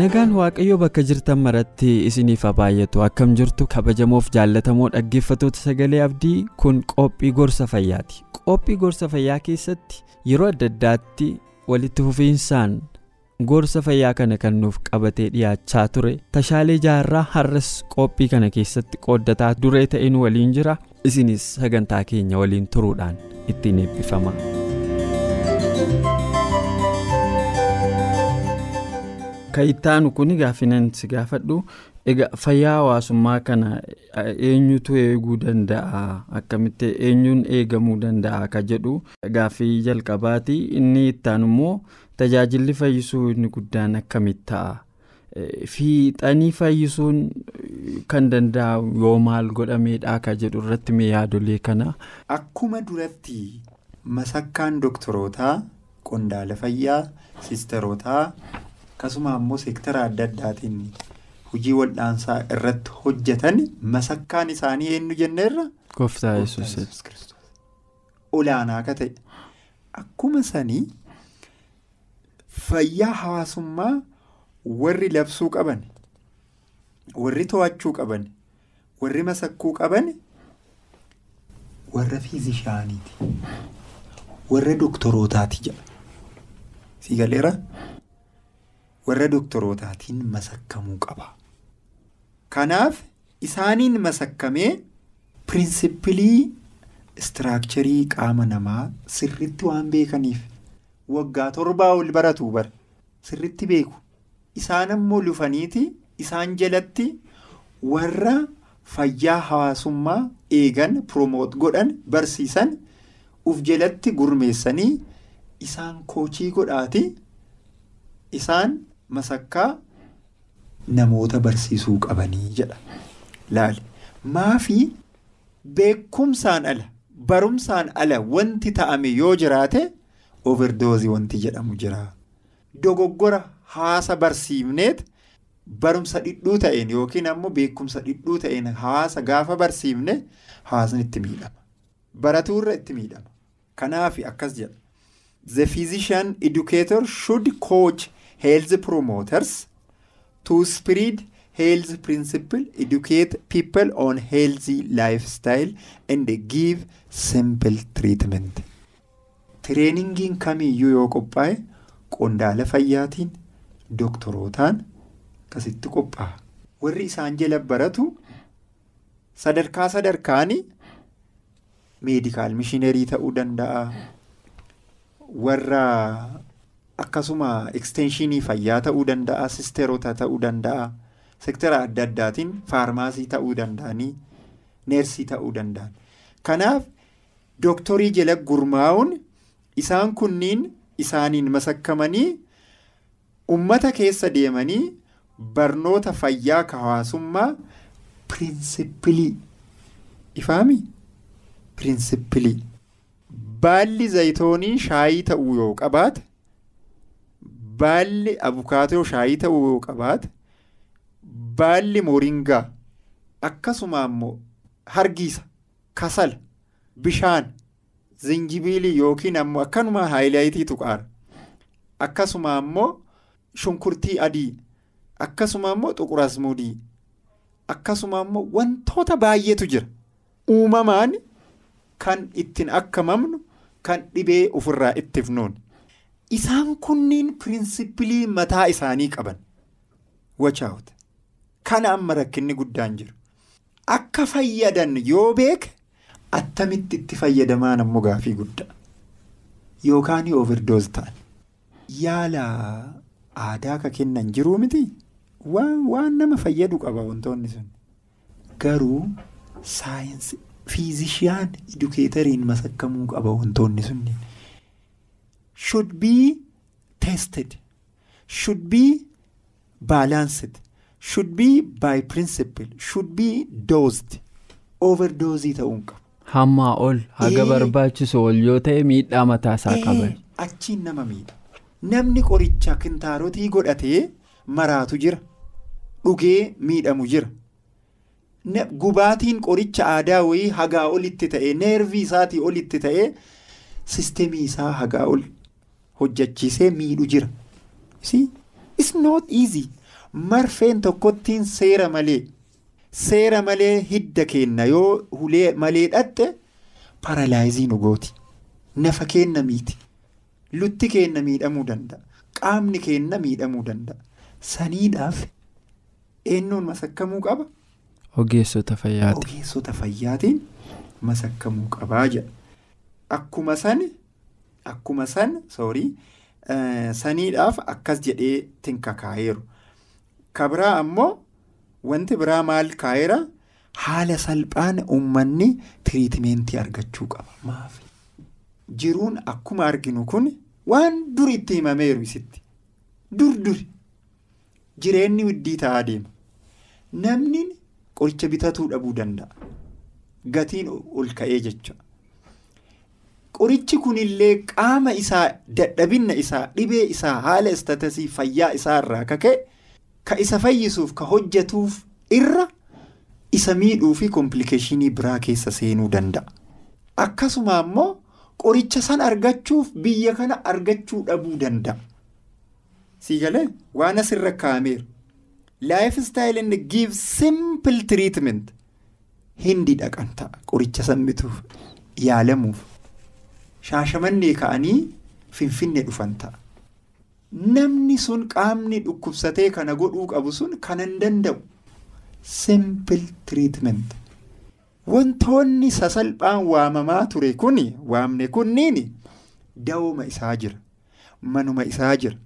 Nagaan waaqayyoo bakka jirtan maratti isiniif baay'atu akkam jirtu kabajamoof jaallatamoo dhaggeeffatoota sagalee abdii kun qophii gorsa fayyaati. Qophii gorsa fayyaa keessatti yeroo adda addaatti walitti fufiinsaan gorsa fayyaa kana kan nuuf qabatee dhiyaachaa ture. Tashaalee jaarraa har'as qophii kana keessatti qooddataa duree ta'een waliin jira. Isinis sagantaa keenya waliin turuudhaan ittiin eebbifama. kan ittaanu kun gaafinan si gaafadhu. Egaa fayyaa hawaasummaa kana eenyutu eeguu danda'a? Akkamitti eenyuun eegamuu danda'a ka jedhu? Gaaffii jalqabaati. Inni ittaan immoo tajaajilli fayyisuu inni guddaan akkamitti ta'a? Fiixanii fayyisuun kan danda'u yoo maal godhameedha ka jedhu irratti mee yaadolee kana. Akkuma duratti masakkaan dooktorootaa qondaala fayyaa sisterootaa. akkasuma ammoo seektara adda addaatiin hojii wal'aansaa irratti hojjetan masakkaan isaanii eenyu jenneerra. Gooftaa Yesuus. Olaanaa akka ta'e akkuma sanii fayyaa hawaasummaa warri labsuu qaban warri to'achuu qaban warri masakkuu qaban warra fiizishaaniiti warra dooktorootaati jedha si galeera. warra dooktorotaatiin masakkamuu qaba. Kanaaf isaaniin masakkamee pirinsipilii istiraakcharii qaama namaa sirriitti waan beekaniif waggaa torbaa ol baratu bara sirriitti beeku. Isaan ammoo lufaniiti isaan jalatti warra fayyaa hawaasummaa eegan piroomoot godhan barsiisan uf jalatti gurmeessanii isaan koochii godhaati. Isaan. masakkaa namoota barsiisuu qabanii jedha. Laali maafi beekumsaan ala barumsaan ala wanti ta'ame yoo jiraate overdoozii wanti jedhamu jira. Dogoggora haasa barsiifneet barumsa dhidhuu ta'een yookiin ammoo beekumsa dhidhuu ta'een haasa gaafa barsiifne haasni itti miidhama baratuurra itti miidhama kanaaf akkas jedha the physician educator should coach. health promoters to spread health principle educate people on healthy lifestyle and give simple treatment. Tireeningiin kamiyyuu yoo qophaa'e qondaala fayyaatiin dooktorootaan akkasitti qophaa'a. Warri isaan jala baratu sadarkaa sadarkaanii meedikaal mishiinarii ta'uu danda'a. Warra. Akkasuma ekstenshinii fayyaa ta'uu danda'a sisteerota ta'uu danda'a sektara adda addaatiin faarmaasii ta'uu danda'anii neersii ta'uu danda'an kanaaf dooktorii jala gurmaa'uun isaan kunniin isaaniin masakkamanii ummata keessa deemanii barnoota fayyaa hawaasummaa pirinsipilii. Ifaami? Pirinsipilii. Baalli zayitoonii shaayii ta'uu yoo qabaate. Baalli abukaatoo shaayii ta'uu yoo qabaate baalli mooringaa akkasuma ammoo hargiisa kasala bishaan zinjibiilii yookiin ammoo akkanuma haayilayitii tuqaara akkasuma ammoo shunkurtii adii akkasuma ammoo xuqurasmudii akkasuma ammoo wantoota baay'eetu jira uumamaan kan ittiin akkamamnu kan dhibee ofirraa ittifnuun. Isaan kunniin pirinsipilii mataa isaanii qaban wachaawuta. Kana amma rakkinni guddaan jiru. Akka fayyadan yoo beeke attamitti itti fayyadamaan ammoo gaafii guddaa yookaan overdoos ta'an yaala aadaa ka kennan jiruu miti waan nama fayyadu qaba wantoonni sun. Garuu saayinsii fiizishiyaan edukeetariin masakkamuu qaba wantoonni sunniin should be tested. Should be balanced. Should be by principle. Should be dosed. Overdoozii ta'uun qabu. Hammaa ol haga Ee. barbaachisu ol yoo ta'e miidhaa mataa isaa qaba. Ee, achiin nama miidha. Namni qoricha kintaarotii godhatee maraatu jira dhugee miidhamu jira. Gubaatiin qoricha aadaa wayii hagaa olitti ta'e neervii isaatii olitti ta'e sistemii isaa hagaa ol hojjachiisee miidhu jira? It's not easy. Marfeen tokkottiin seera malee seera malee hidda kenna yoo hulee malee dhatte paralaayizii nu nafa kenna miiti. Lutti kenna miidhamuu danda'a. Qaamni kenna miidhamuu danda'a. Saniidhaaf eenyuun masakkamuu qaba. Ogeessota fayyaati. ogeessota fayyaatiin masakkamuu qabaa jedha. Akkuma san akkuma san soorii saniidhaaf akkas jedhee tinka kaayeeru. Ka biraa ammoo wanti biraa maal kaayeera? Haala salphaan uummanni tiriitimentii argachuu qaba. Maaf. Jiruun akkuma arginu kun waan dur itti himameeru isitti. Dur duri jireenyi widdii ta'aa deema namni qoricha bitatuu dhabuu danda'a. Gatiin ol ka'ee jecha qorichi kunillee qaama isaa dadhabinna isaa dhibee isaa haala istatasii fayyaa isaa irraa ka ka'e ka isa fayyisuuf ka hojjetuuf irra isa miidhuu fi komplikeeshinii biraa keessa seenuu danda'a. Akkasuma ammoo qoricha san argachuuf biyya kana argachuu dhabuu danda'a. Sii galee waan asirra kaa'ameera lifestyle and give simple treatment. Hindi dhaqan ta'a qoricha san bituuf yaalamuuf shaashamannee ka'anii finfinne dhufan ta'a namni sun qaamni dhukkubsatee kana godhuu qabu sun kana hin danda'u. Simple treatment. Wantoonni sasalphaan waamamaa ture kun waamne kunniin dawoma isaa jira manuma isaa jira.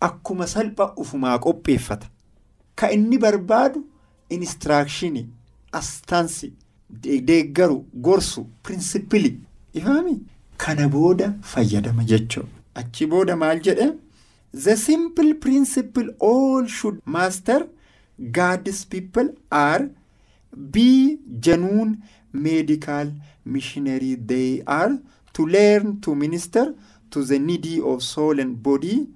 Akkuma salpha ufumaa qopheeffata ka inni barbaadu inistiraakshini astaansi deeggaru gorsu pirinsipili ifaami? Kana booda fayyadama jechuudha achi booda maal jedhe? The simple principle all should master God's people are be genuine medical missionary. They are to learn to minister to the needy of soul and body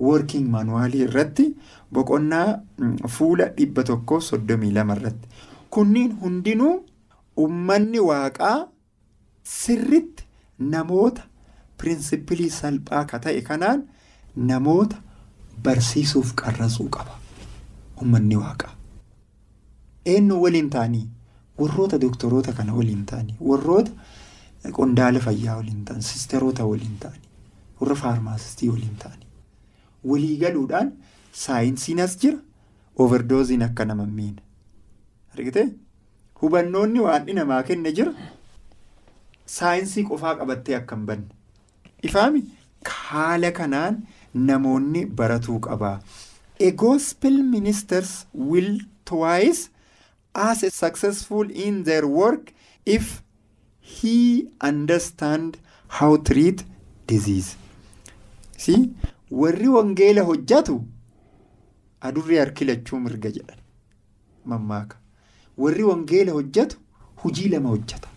working manuwaalii irratti boqonnaa mm, fuula dhibba tokko soddomii lama irratti. Kunniin hundinuu ummanni waaqaa sirriitti namoota pirinsipilii salphaa ka ta'e kanaan namoota barsiisuuf qarrasuu qaba ummanni waaqaa. Eenyu waliin ta'anii? Warroota doktoroota kana waliin ta'anii? Warroota qondaala fayyaa waliin ta'an sisteroota waliin ta'anii? Warra faarmaasistii waliin ta'anii walii galuudhaan saayinsiin as jira overdooziin akka nama miina argite? Hubannoonni waan namaa kenne jira saayinsii qofaa qabattee akka hin banne. Ifaami haala kanaan namoonni baratuu qabaa. A gospel ministers will twice as successful in their work if he understand how treat disease. Si warri wangeela hojjatu adurree harkilachuu mirga jedhan. Mammaaka. Warri wangeela hojjatu hujii lama hojjata.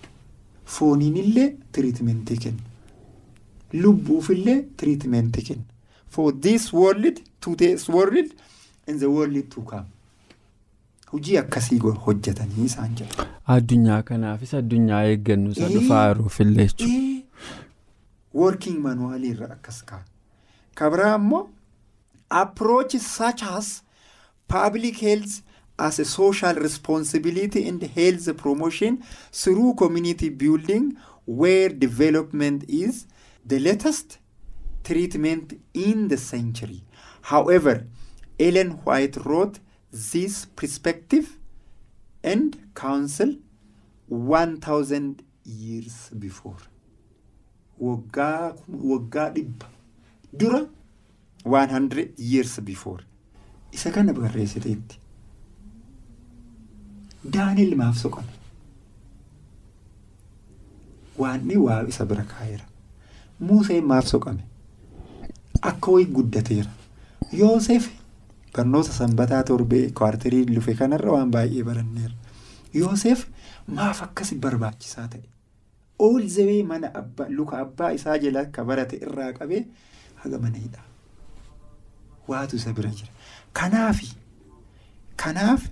Fooniinillee tiriitimentii kenna. Lubbuufillee tiriitimentii kenna. For this world to this world in the world to come. Hujii akkasii hojjetanii isaan jedhu. Addunyaa kanaafis addunyaa eeggannu isa dhufaa jiruufillee jechuudha. Working manuwaalii irra akkas ka'a. Kabraa immoo approach such as public health as a social responsibility and health promotion through community building where development is the latest treatment in the century. However, Ellen White wrote this perspective and counsel one thousand years before waggaa dhibba dura one hundred years before. Isa kana barreessiteetti. Daaniil maaf soqame waanni waa isa bira kaa'eera muuseen maaf soqame. Akka wayii guddateera. Yoosef barnoota sanbataa torbee kwartirii lufe kanarra waan baay'ee baranneera. Yoosef maaf akkas barbaachisaa ta'e. Ool zawee mana abbaa luka abbaa isaa jala akka barate irraa qabee haga mana hidhaa waatu isa bira jira kanaafi kanaaf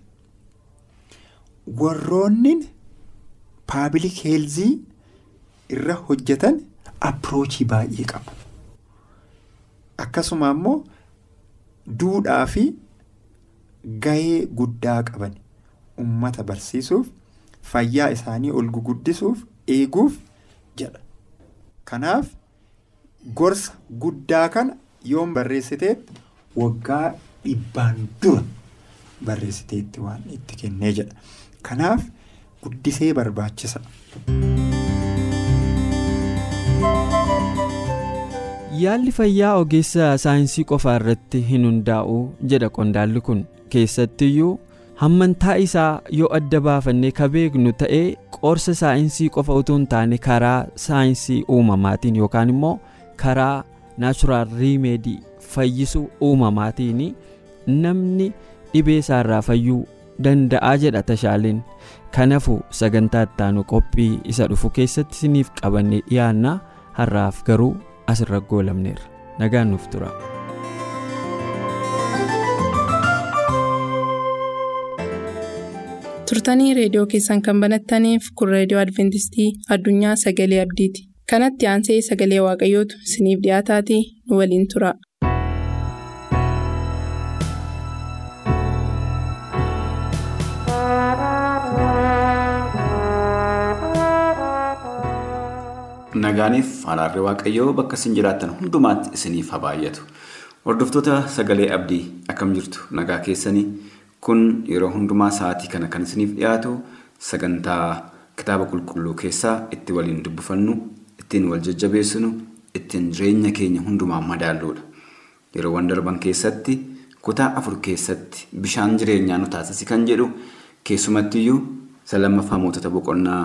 warroonni paabilik heelzii irra hojjetan appiroochii baay'ee qabu. Akkasuma immoo duudhaa fi gahee guddaa qaban. Ummata barsiisuuf fayyaa isaanii ol guguddisuuf eeguuf jedha. Kanaaf gorsa guddaa kana yoom barreessiteetti waggaa dhibbaan dura barreessiteetti waan itti kennee jedha kanaaf guddisee barbaachisa. Yaalli fayyaa ogeessa saayinsii qofaa irratti hin hundaa'u jedha qondaalli kun keessattiyyuu hammantaa isaa yoo adda baafannee ka beeknu ta'ee qorsa saayinsii qofa utuu hin taane karaa saayinsii uumamaatiin yookaan immoo karaa naachuraal riimeedii fayyisuu uumamaatiin namni dhibee isaarraa fayyuu danda'aa jedha tashaaleen. Kanaafuu sagantaa ittaanu qophii isa dhufu keessatti isiniif qabannee dhiyaanna har'aaf garuu asirra goolabneerra nagaan nuuf tura. turtanii reediyoo keessan kan banattaniif kun reediyoo adventistii addunyaa sagalee abdiiti kanatti aansee sagalee waaqayyootu isiniif dhiyaataatii nu waliin tura. Nagaaniif alaarree waaqayyoo bakka isin jiraattan hundumaatti isiniif haa baay'atu. Hordoftoota sagalee abdii akkam jirtu nagaa keessanii kun yeroo hundumaa sa'aatii kana kan isiniif dhiyaatu sagantaa kitaaba qulqulluu keessaa itti waliin dubbifannu ittiin wal jajjabeessinu ittiin jireenya keenya hundumaa madaalluudha. Yeroowwan darban keessatti kutaa afur keessatti bishaan jireenyaa nu taasisi kan jedhu keessumattiyyuu isa lammaffaa mootota boqonnaa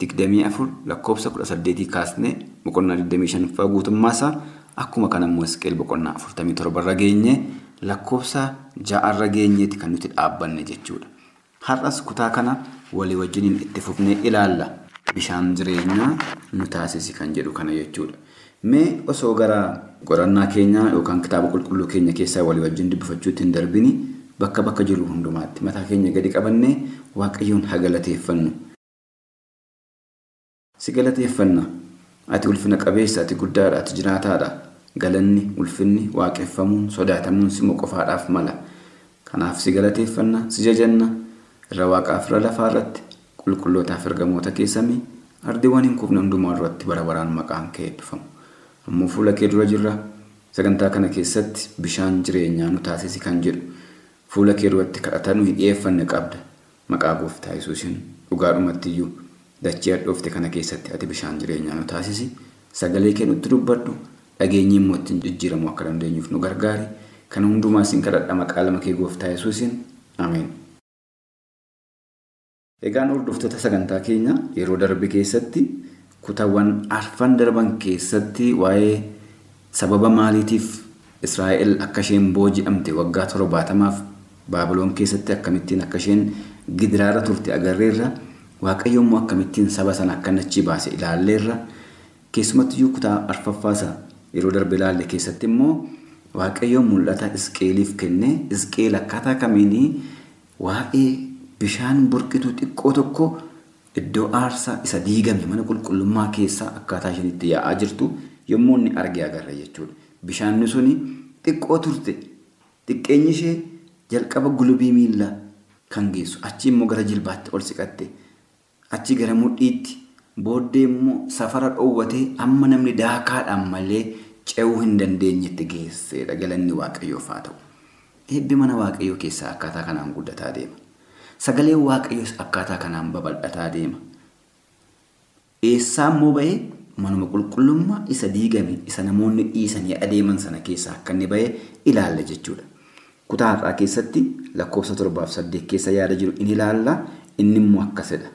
digdamii afur lakkoofsa kudha saddeetii kaasnee boqonnaa digdamii shanaffaa guutummaasaa akkuma kan ammoo isqeel boqonnaa afurtamii torbarra geenye lakkoofsa ja'arra geenyeeti kan nuti dhaabbanne jechuudha. Har'as kutaa kana walii wajjiniin itti fufnee ilaalla. Bishaan jireenyaa nu taasisi kan jedhu kana jechuudha. Mee osoo gara qorannaa keenyaa yookaan kitaaba qulqulluu keenya keessaa walii wajjin dubbifachuutti hin darbini bakka bakka jiru hundumaatti mataa keenya gadi qabannee waaqayyoon haa galateeffannu. Si galateeffanna. Ati ulfina qabeessa, ati guddaadha, ati jiraataadha. Galanni, ulfinni, waaqeffamuun, sodaatamuun simoo qofaadhaaf mala. Kanaaf si galateeffanna, si jajanna. Irra waaqaaf irra lafaa irratti qulqullootaaf ergamoota keessamii ardiiwwan hin kufne hundumaa irratti bara baraan maqaan kee eebbifamu. Ammoo fuula kee dura jirra. Sagantaa kana keessatti bishaan jireenyaa nu taasisi kan jedhu fuula kee duratti kadhata nuyi dhiyeeffanne qabda. Maqaa gooftaa Yesuusiin dhugaadhumattiyyuu dachee hadhoofte kana keessatti ati bishaan jireenyaa nu taasisi. Sagalee kee nutti dubbadhu. Dhageenyi immoo ittiin jijjiiramuu akka dandeenyuuf nu gargaari. Kana hundumaa siin kadhadha maqaa lama kee gooftaa Yesuusiin. Ameen. Egaan hordoftoota sagantaa keenya yeroo darbe keessatti kutaawwan arfan darban keessatti waa'ee sababa maaliitiif Israa'el akka isheen booji'amte waggaa torbaatamaaf Baabiloon keessatti akkamittiin akka isheen gidiraara turte agarreerra waaqayyo immoo akkamittiin saba sana akka achi baase ilaalleerra. Keessumattiyyuu kutaa arfaffaasa yeroo darbe ilaalle keessatti immoo waaqayyoon mul'ata isqeeliif kenne isqeel akkaataa kamiinii waa'ee bishaan burqituu xiqqoo tokko iddoo aarsaa isa diigame mana qulqullummaa keessaa akkaataa isheen yaa'aa jirtu yommuu inni argee agarra jechuudha. Bishaanni suni xiqqoo turte xiqqeenyi ishee jalqaba gulubii miillaa kan geessu achi immoo gara jilbaatti ol siqatte achi gara mudhiitti booddee immoo safara dhoowwatee amma namni daakaadhaan malee ce'uu hin dandeenyetti geesseedha galanni waaqayyoof haa ta'u. Eebbi mana waaqayyoo keessaa akkaataa kanaan guddataa deema. Sagaleen waaqayyoos akkaataa kanaan babal'ataa deema. Eessaa immoo bahee manuma qulqullummaa isa diigame isa namoonni dhiisanii adeeman sana keessaa akka inni bahee ilaalla jechuudha. Kutaa har'aa keessatti lakkoofsa torbaaf saddeet keessa yaada jiru in ilaalla inni immoo akkasidha.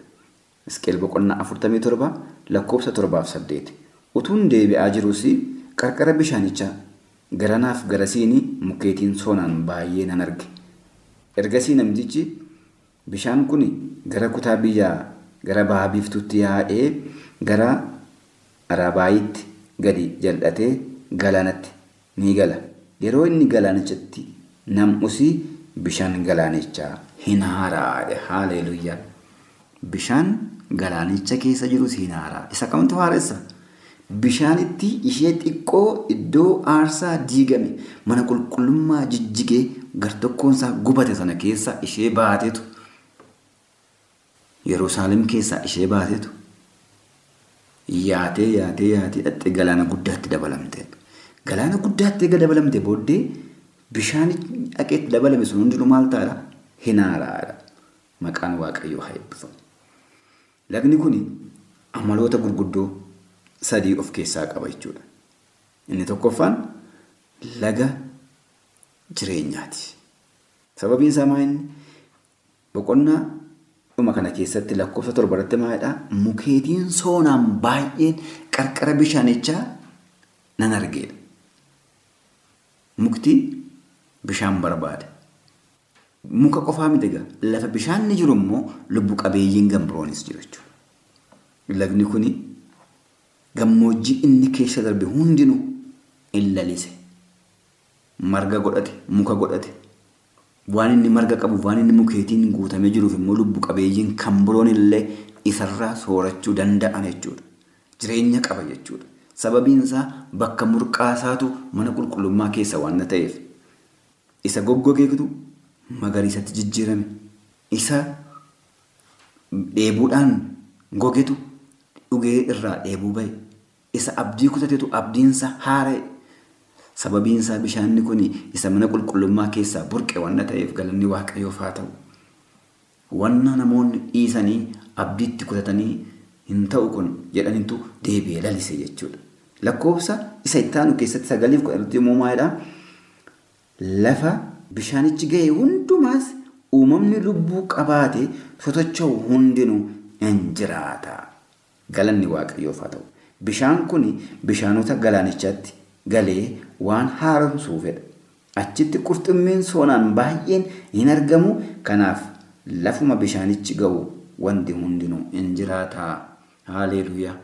Isqeel boqonnaa afurtamii torba lakkoofsa torbaaf saddeet. Utuun deebi'aa jirus qarqara bishaanichaa garanaaf garasiini mukeetiin soonaan baay'ee nan arge. Ergasii namtichi bishaan kun gara kutaa biyyaa gara baha biiftuutti yaa'ee gara arabaayitti gadi jal'atee galaanatti ni gala. Yeroo inni galaanichatti nam'usi bishaan galaanichaa hin haaraadha. Haaleeluyyaa. Bishaan galaanicha keessa jirus hin haaraa. Isa kamtu haaressa? Bishaanitti ishee xiqqoo iddoo aarsaa diigame mana qulqullummaa jijjigee gartokkoonsaa gubate sana keessa ishee baatetu Yerusaalem keessaa ishee baatetu yaatee yaatee yaatee dhattee galaana guddaatti dabalamte. Galaana guddaatti eega dabalamte booddee bishaan dhaqeetti dabalame sun hundinuu maal ta'aadha? Hin haaraadha. Maqaan Waaqayyoo haa eebbifamu. Lagni kun amaloota gurguddoo sadii of keessaa qaba jechuudha. Inni tokkoffaan laga jireenyaati. Sababiin isaa maa inni boqonnaa dhuma kana keessatti lakkoofsa torba irratti maalidhaa mukeetiin soonaan baay'een qarqara bishaanichaa nan argeedha. Mukti bishaan barbaada. Muka qofaa miti egaa lafa bishaan ni jiru immoo lubbu qabeeyyiin gambiroonis jiru jechuudha. Lagni kuni gammoojjii inni keessa darbe hundinuu in lalise. Marga godhate, muka godhate. Waan inni marga qabu, waan inni mukeetiin guutamee jiruuf immoo lubbu qabeeyyiin kan biroon illee isarraa soorachuu danda'an jechuudha. Jireenya qaba jechuudha. Sababiin isaa bakka murqaasaatu mana qulqullummaa keessa waan ta'eef isa goggogeetu magariisatti jijjiirame. Isa dheebuudhaan gogetu dhugee irraa dheebuu bahe. Isa abdii kutatetu abdiinsa haara'e. Sababiin isaa bishaanni kun isa mana qulqullummaa keessaa burqe wanna ta'eef galanni waaqayyoof haa ta'u. Wanna namoonni dhiisanii abdiitti kutatanii hin ta'u kun jedhanitu deebi'ee lalise jechuudha. Lakkoofsa isa itti aanu keessatti sagaliif kudha irratti yommuu maalidhaa? Lafa bishaanichi ga'e hundumaas uumamni lubbuu qabaate sosocho'u hundinuu in jiraata. Galanni waaqayyoof haa ta'u. Bishaan kun bishaanota galaanichaatti galee waan haaromsuu fedha. Achitti qurxummiin soonaan baay'een hin argamu. Kanaaf lafuma bishaanichi ga'u wanti hundinuu in jiraata. Haaleluuyaa.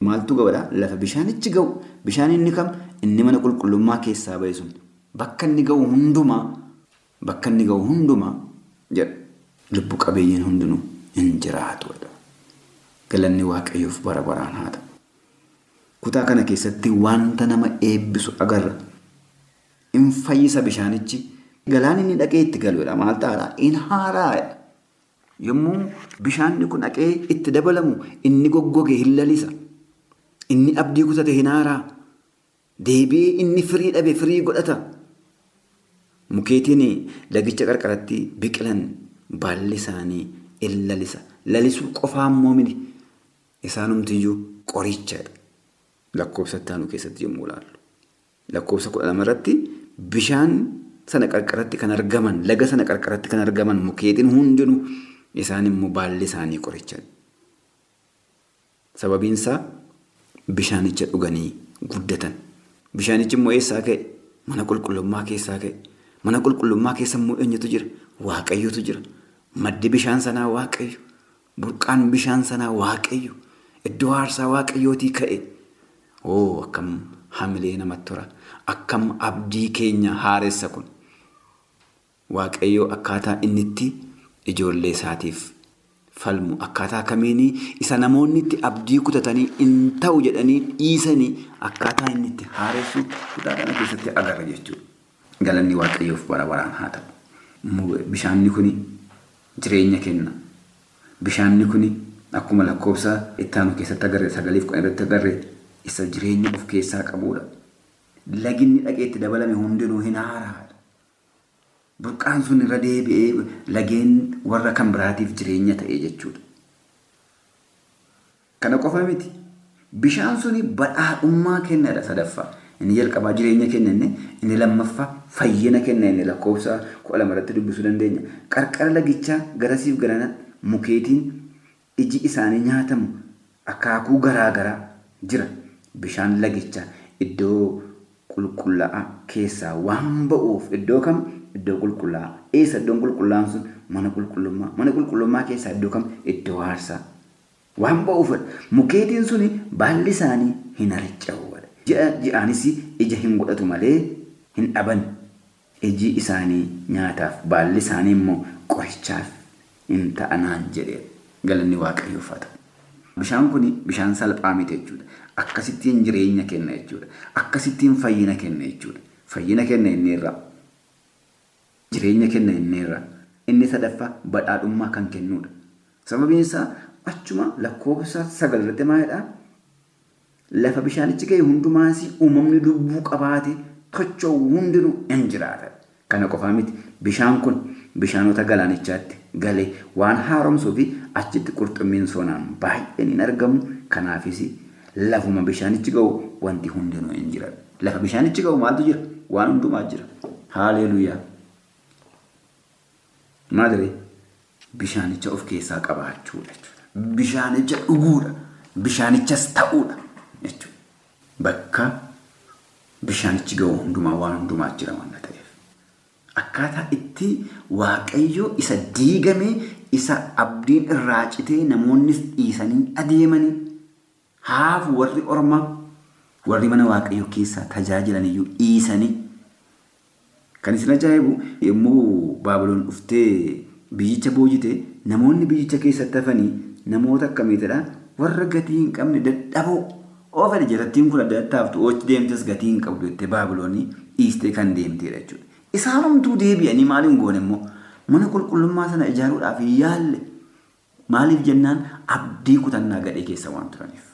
Maaltu ga'uudha? Lafa bishaanichi ga'u. Bishaan inni kam? Inni mana qulqullummaa keessaa ba'e sun. Bakka inni ga'u hundumaa bakka inni ga'u hundumaa jedha. Lubbu qabeeyyiin hundinuu in jiraatu. Galanni waaqayyoof bara baraan haa ta'u. Kutaa kana keessatti wanta nama eebbisu agarra. In fayyisa bishaanichi. Galaan inni dhaqee itti galuudha. Maal ta'aadha? In haaraadha. Yommuu bishaanni kun dhaqee itti dabalamu inni goggoge hin lalisa. Inni abdii kutate hin haaraa. Deebi'ee inni firii dhabe firii godhata. Mukeetiin lagicha qarqaratti biqilan baalli isaanii in lalisa. Lalisuu qofaa immoo miti. Isaanumtiyyuu qorichadha. Lakkoofsa itti aanu keessatti yommuu ilaallu. Lakkoofsa kudha lama irratti bishaan sana qarqaratti kan argaman laga sana qarqaratti kan argaman mukeetiin hundinuu isaan immoo baalli isaanii qorichadha. Sababiin isaa bishaanicha dhuganii guddatan. Bishaanichi immoo eessaa ka'e? Mana qulqullummaa keessaa ka'e. Mana qulqullummaa keessa immoo eenyutu jira? Waaqayyotu jira. Maddi bishaan sanaa waaqayyo. Burqaan bishaan sanaa waaqayyo. Iddoo aarsaa waaqayyootii ka'e. Oo akkam hamilee namatti tora. Akkam abdii keenya haaressa kun. Waaqayyoo akkaataa inni itti ijoollee isaatiif falmu akkaataa kamiinii isa namoonni itti abdii kutatanii hin ta'u jedhanii dhiisanii akkaataa inni itti haaressu kutaa kana keessatti agarra jechuudha. Galanni waaqayyoof bara baraan haa ta'u. Bishaanni kun jireenya kenna. Bishaanni kun akkuma lakkoofsa itti aanu keessatti agarre sagaliif kudha irratti agarre isa jireenya of keessaa qabudha. Laginni dhaqee itti dabalame hundinuu hin haaraadha. Burqaan sun irra deebi'ee lageen warra kan biraatiif jireenya ta'e jechuudha. Kana qofa miti. Bishaan suni badhaadhummaa kennadha sadaffaa. Inni jalqabaa jireenya kenna inni inni lammaffaa fayyina kenna inni lakkoofsa kudha lamarratti dubbisuu dandeenya. Qarqara lagichaa garasiif garanatti mukeetiin iji isaanii nyaatamu akaakuu garaa garaa jira. Bishaan lagichaa iddoo qulqullaa'aa keessaa waan ba'uuf iddoo kam iddoo qulqullaa'aa. Eessa iddoon qulqullaa'aan sun mana qulqullummaa. Mana qulqullummaa keessaa iddoo kam iddoo aarsaa. Waan ba'uufadha. Mukeetiin suni baalli isaanii hin harca'u. Ji'a ji'aanis ija hin godhatu malee hin dhaban. Iji isaanii nyaataaf baalli isaanii immoo qorichaaf hin ta'anaan jedhee galanni waaqayyoof haa ta'u. Bishaan kun bishaan salphaa miti jechuudha. Akkasittiin jireenya kenna jechuudha. Akkasittiin fayyina kenna jechuudha. Fayyina kenna inni irraa. Jireenya kenna inni irraa. Inni sadaffaa badhaadhummaa kan kennudha. Sababiin isaa achuma lakkoofsa sagal irratti maalidhaa? Lafa bishaanichi ga'e hundumaas uumamni lubbuu qabaate tocho'u hundinuu hin jiraata. Kana qofaa miti bishaan kun bishaanota galaanichaatti galee waan haaromsuu fi achitti qurxummiin sonaan baay'een hin argamu. Kanaafis lafuma bishaanichi ga'u wanti hundinuu hin jiran. Lafa bishaanichi ga'u maaltu jira? Waan hundumaa jira. Haaleluuyaa. Maadire bishaanicha of keessaa qabaachuudha jechuudha. Bishaanicha dhuguudha. Bishaanichas ta'uudha. jechuudha. Bakka bishaanichi ga'u hundumaa waan hundumaa jira waan ta'eef. Akkaataa itti waaqayyo isa diigamee isa abdiin irraa citee namoonnis dhiisanii adeemanii haafu warri ormaa warri mana waaqayyo keessaa tajaajilan iyyuu dhiisanii kan isin ajaa'ibu yommuu baabiloon dhuftee biyyicha boojite namoonni biyyicha keessatti hafanii namoota akkamiitidha warra gatii hin qabne dadhaboo Oofani jalattiin kun adda addaaftu ochi deemtes gatii hin qabdu jettee baabiloonii dhiistee kan deemtedha jechuudha. Isaanumtuu deebi'anii maaliin goone immoo mana qulqullummaa sana ijaaruudhaaf yaalle maaliif jennaan abdii kutannaa gadhee keessa waan turaniif.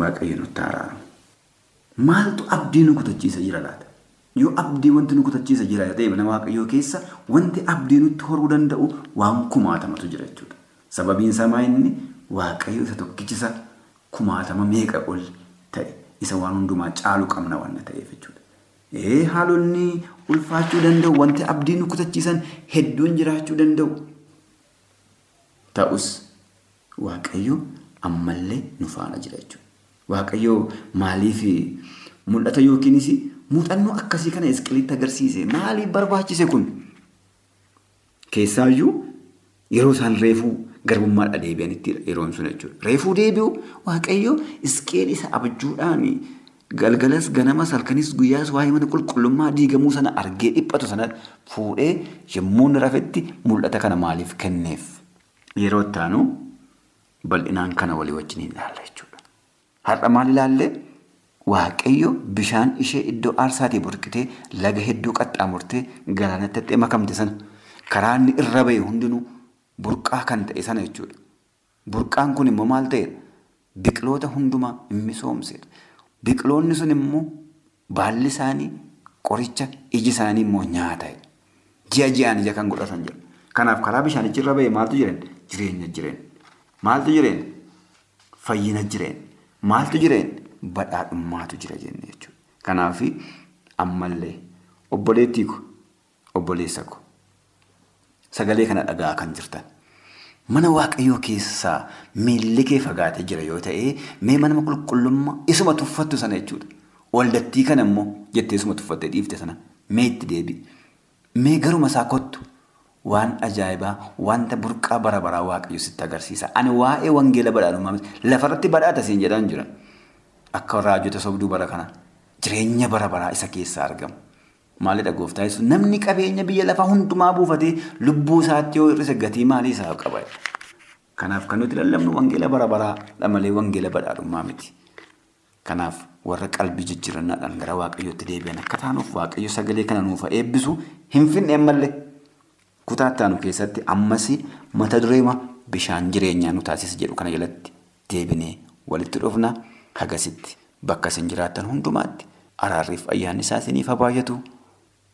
Waaqayyo nutti araaramu. Maaltu abdii nu kutachiisa jira laata? Yoo abdii wanti nu kutachiisa jira ta'e mana waaqayyoo keessa wanti abdii nutti horuu danda'u waan kumaatamatu jira jechuudha. Sababiin isaa maa inni waaqayyo isa tokkichisa kumaatama meeqa ol ta'e isa waan hundumaa caalu qabna waan ta'eef jechuudha. Haalonni ulfaachuu danda'u wanti abdii nu kutachiisan hedduun jiraachuu danda'u. Ta'us waaqayyo ammallee nu faana jira jechuudha. Waaqayyo maaliif mul'ata yookiinis muuxannoo akkasii kana isqilitti agarsiise maaliif barbaachise kun? Keessaayyuu yeroo isaan reefuu garbummaadha deebi'anittidha yeroon sun jechuudha. Reefuu deebi'u waaqayyo isqeel isa abjuudhaan galgalas ganamas halkanis guyyaas waa'ee mana qulqullummaa diigamuu sana argee dhiphatu sana fuudhee yommuu rafetti mul'ata kana maaliif kenneef? Yeroo itti aanu bal'inaan kana walii wajjin hin ilaalla jechuudha. Har'a maal ilaalle? Waaqayyo bishaan ishee iddoo aarsaatii burqitee laga hedduu qaxxaamurtee galaanatti makamte sana karaa inni irra ba'e hundinuu burqaa kan ta'e sana jechuudha. Burqaan kun immoo maal ta'edha? Biqiloota hundumaa hin misoomsedha. Biqiloonni sun immoo baalli isaanii qoricha iji isaanii immoo nyaata. Ji'a ji'aan ija kan godhatan jira. Kanaaf karaa bishaanichi irra ba'e maaltu jireen? Jireenya jireen. Maaltu jireen? Fayyina jireen. Maaltu jireen? Badhaadhummaatu jira jenne jechuudha. Kanaaf ammallee obboleettii ko obboleessa ko sagalee kana dhagaa kan jirtan. Mana waaqayyoo keessaa miilli kee fagaatee jira yoo ta'e mee mana qulqullummaa isuma tuffattu sana jechuudha. Waldattii kana immoo jettee isuma tuffattee dhiifte sana mee itti deebi'i. Mee garuma isaa kottu waan ajaa'ibaa wanta burqaa bara baraa waaqayyo sitti agarsiisa. Ani waa'ee wangeela badhaadhummaa lafarratti badhaata siin jedhan jiran. Akka raajota sobduu bara kana jireenya bara baraa isa keessaa argamu. Maalidha gooftaa yesuus namni qabeenya biyya lafaa hundumaa buufatee lubbuu isaatti yoo hir'ise gatii maalii isaa qaba. Kanaaf kan nuti lallabnu wangeela bara baraa malee wangeela badhaadhummaa miti. Kanaaf warra qalbii jijjiirannaadhaan gara waaqayyootti deebi'an akka taanuuf waaqayyo sagalee kana nuuf eebbisu hin finne ammallee kutaa ittaanu keessatti ammas mata dureema bishaan jireenyaa nu taasisa jedhu kana jalatti deebinee walitti dhufna hagasitti bakka isin jiraattan hundumaatti araarriif ayyaanni isaa isiniif haa baay'atu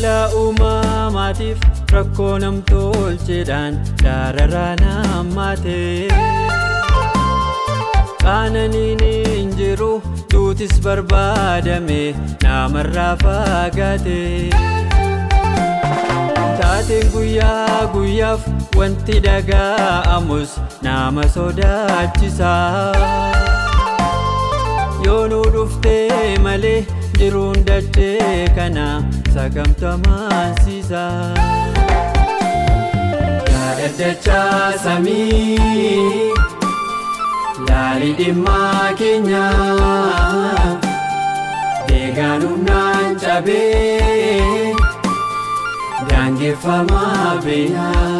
Balaa uumamaatiif rakkoo namtolcheedhaan daararaa nammaatee qaananiin hin jiru duutis barbaadame namarraa fagaate taateen guyyaa guyyaaf wanti dhaga'amus nama sodaachisa yoo nu dhuftee malee jiruun dachee kana sagamtamaansiisa. Yaadaddachaa samii laalii dhimmaa keenya deegaan humnaan cabee daangeffamaa beeyaa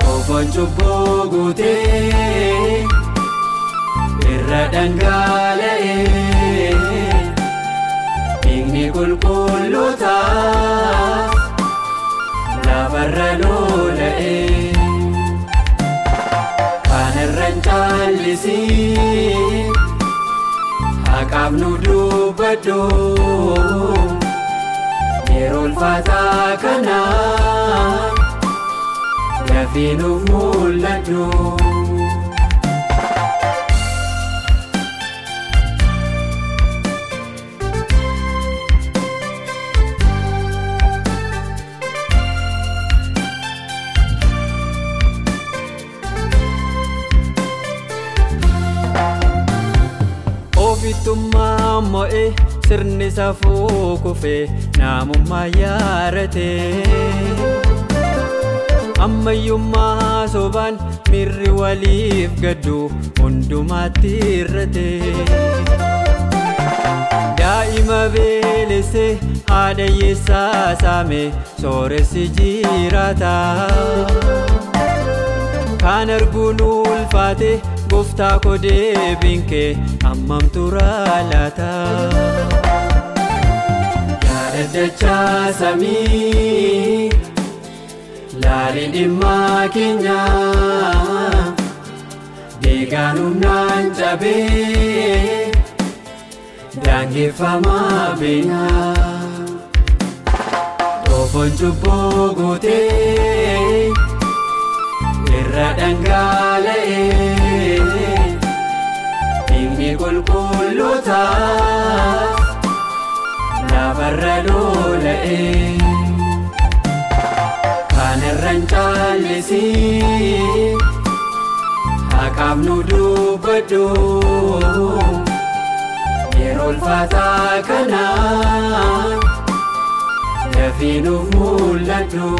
Toofoon cubbuu guutee irra dhangala'ee. Dhiigni qulqulluuta lafarra lola'ee kanarra hin caallisii haqaaf nu dubbadhu yeroo ulfaataa kana dafii nuuf mul'adhu. Sirni safuu kufee namummaa yaaratee ammayyummaa sobaan mirri waliif gaddu hundumaatti irratee daa'ima beelessee haadha hiyyeessaa saame sooressi jiraata kan arguun ulfaate. gooftaa koo deebiin kee hammam turaa laata. Yaadaddachaa samii laalii dhimmaa keenya deegaan humnaan cabee daangeffamaa beeyaa. Toofoon cubbuu guutee irra dhangala'ee. Dhiigni qulqulluuta lafarra lola'ee kanarra hin caallisii haqaaf nu dubbadhu yeroo ulfaataa kana dafii nuuf mul'adhu.